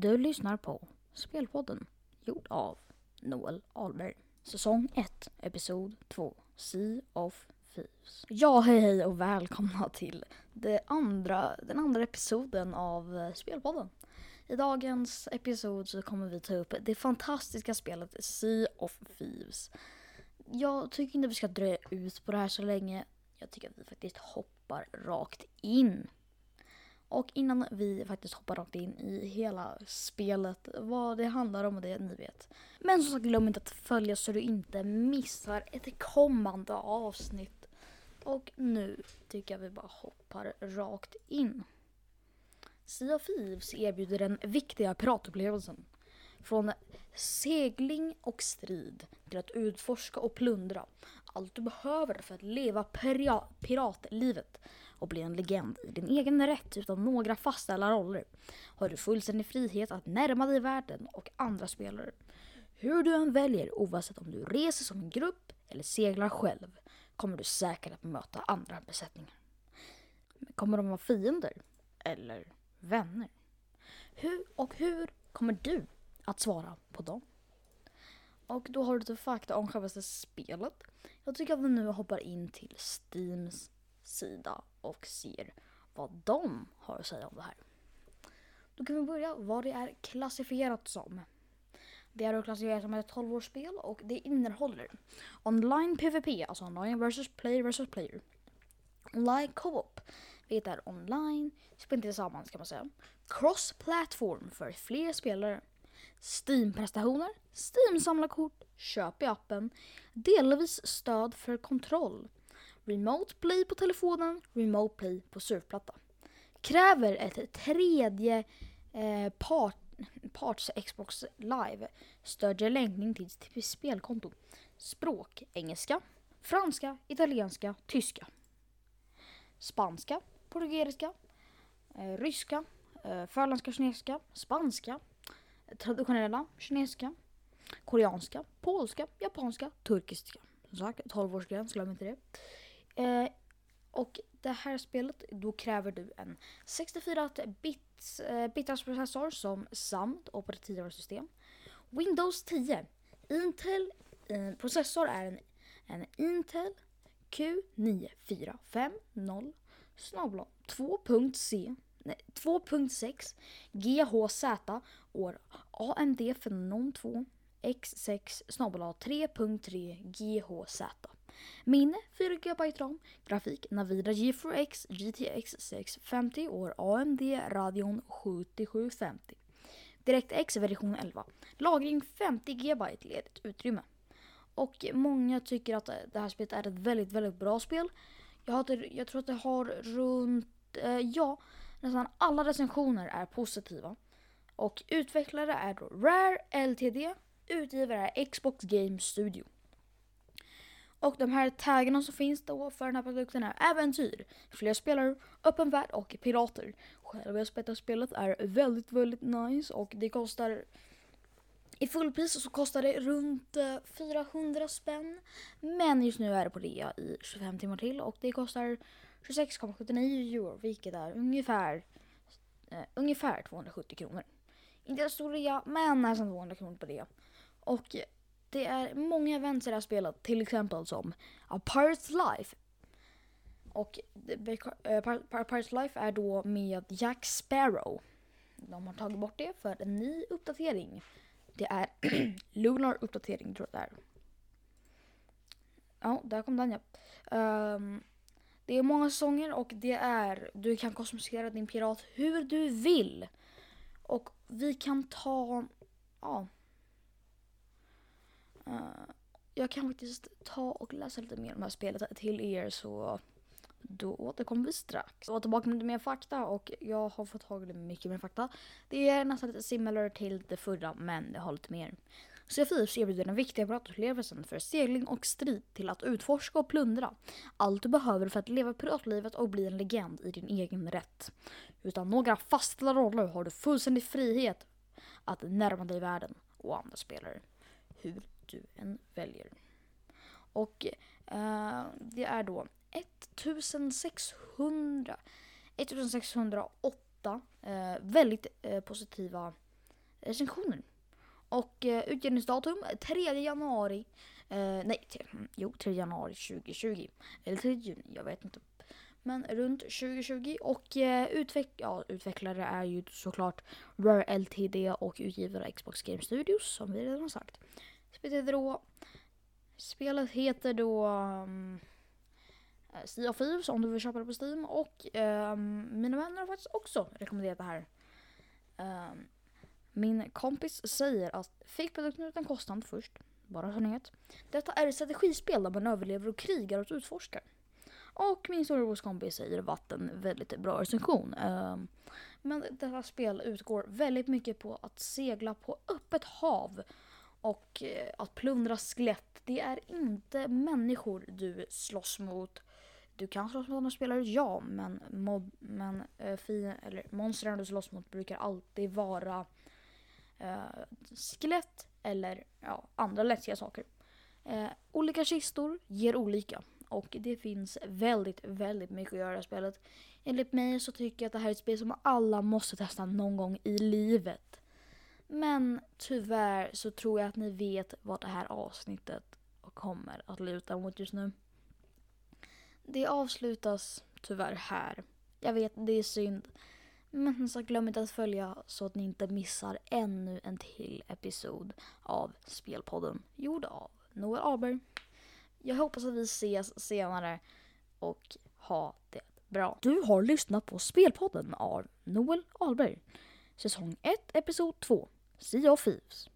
Du lyssnar på Spelpodden, gjord av Noel Ahlberg. Säsong 1, episod 2, Sea of Thieves. Ja, hej hej och välkomna till det andra, den andra episoden av eh, Spelpodden. I dagens episod så kommer vi ta upp det fantastiska spelet Sea of Thieves. Jag tycker inte vi ska dröja ut på det här så länge. Jag tycker att vi faktiskt hoppar rakt in. Och innan vi faktiskt hoppar rakt in i hela spelet, vad det handlar om och det ni vet. Men som sagt, glöm inte att följa så du inte missar ett kommande avsnitt. Och nu tycker jag vi bara hoppar rakt in. Sea of Thieves erbjuder den viktiga piratupplevelsen. Från segling och strid till att utforska och plundra. Allt du behöver för att leva piratlivet och bli en legend i din egen rätt utan några fastställda roller. Har du fullständig frihet att närma dig världen och andra spelare. Hur du än väljer, oavsett om du reser som en grupp eller seglar själv, kommer du säkert att möta andra besättningar. Men Kommer de vara fiender? Eller vänner? Hur och hur kommer du att svara på dem? Och då har du lite fakta om själva spelet. Jag tycker att vi nu hoppar in till Steams sida och ser vad de har att säga om det här. Då kan vi börja vad det är klassifierat som. Det är då klassifierat som ett 12-årsspel och det innehåller online PVP, alltså online versus player versus player. Online co-op, vilket är online, spelar tillsammans kan man säga. Cross-platform för fler spelare. Steam-prestationer, Steam-samlarkort, köp i appen, delvis stöd för kontroll. Remote play på telefonen, remote play på surfplatta. Kräver ett tredje eh, part, parts Xbox Live. Stödjer länkning till, till spelkonto. Språk engelska, franska, italienska, tyska. Spanska, portugisiska, eh, ryska, eh, förländska kinesiska, spanska, traditionella kinesiska, koreanska, polska, japanska, turkiska. Som sagt, 12-årsgräns, glöm inte det. Eh, och det här spelet, då kräver du en 64 bits, eh, bitars processor som samt operativsystem. Windows 10. Intel eh, processor är en, en Intel Q9450 2.c 2.6 GHZ år AMD Phenom 2 X6 snabel 3.3 GHZ. Minne 4 GB ram. Grafik Nvidia GeForce GTX 650 år AMD Radeon 7750. DirectX version 11. Lagring 50 GB ledigt utrymme. Och många tycker att det här spelet är ett väldigt, väldigt bra spel. Jag, har, jag tror att det har runt, eh, ja, nästan alla recensioner är positiva. Och utvecklare är då Rare Ltd. Utgivare är Xbox Game Studio. Och de här taggarna som finns då för den här produkten är äventyr, fler spelare, öppen värld och pirater. Själva spelet är väldigt, väldigt nice och det kostar i fullpris så kostar det runt eh, 400 spänn. Men just nu är det på rea i 25 timmar till och det kostar 26,79 euro vilket är ungefär, eh, ungefär 270 kronor. Inte en stor rea men nästan 200 kronor på rea. Och det är många events i det här spelet, till exempel som A Pirate's Life. Och eh, Pirate's Life är då med Jack Sparrow. De har tagit bort det för en ny uppdatering. Det är Lunar uppdatering tror jag det är. Ja, där kom den ja. Um, det är många säsonger och det är, du kan kosmetisera din pirat hur du vill. Och vi kan ta, ja. Uh, jag kan faktiskt ta och läsa lite mer om det här spelet till er så då återkommer vi strax. Jag var tillbaka med lite mer fakta och jag har fått tag i mycket mer fakta. Det är nästan lite similar till det förra men det har lite mer. Sea erbjuder den viktiga piratupplevelsen för segling och strid till att utforska och plundra. Allt du behöver för att leva piratlivet och bli en legend i din egen rätt. Utan några fastställda roller har du fullständig frihet att närma dig världen och andra spelare. Hur du än väljer. Och eh, det är då 1600 1608 eh, väldigt eh, positiva recensioner. Och eh, utgivningsdatum 3 januari, eh, nej, jo 3 januari 2020. Eller 3 juni, jag vet inte. Men runt 2020 och eh, utveck ja, utvecklare är ju såklart Rare LTD och utgivare Xbox Game Studios som vi redan har sagt. Spelet heter då, spelet heter då um, Eh, sea of Thieves om du vill köpa det på Steam och um, mina vänner har faktiskt också rekommenderat det här. Um, min kompis säger att fick produkten utan kostnad först, bara så ni vet. Detta är ett strategispel där man överlever och krigar och utforskar. Och min storebrorskompis säger vatten väldigt bra recension. Um, men detta spel utgår väldigt mycket på att segla på öppet hav och eh, att plundra skelett. Det är inte människor du slåss mot. Du kan slåss mot andra spelare, ja, men, mob, men äh, fi, eller monstren du slåss mot brukar alltid vara äh, skelett eller ja, andra läskiga saker. Äh, olika kistor ger olika och det finns väldigt, väldigt mycket att göra i spelet. Enligt mig så tycker jag att det här är ett spel som alla måste testa någon gång i livet. Men tyvärr så tror jag att ni vet vad det här avsnittet kommer att luta mot just nu. Det avslutas tyvärr här. Jag vet, det är synd. Men så glöm inte att följa så att ni inte missar ännu en till episod av Spelpodden gjord av Noel Ahlberg. Jag hoppas att vi ses senare och ha det bra. Du har lyssnat på Spelpodden av Noel Ahlberg. Säsong 1, episod 2. Sea of Thieves.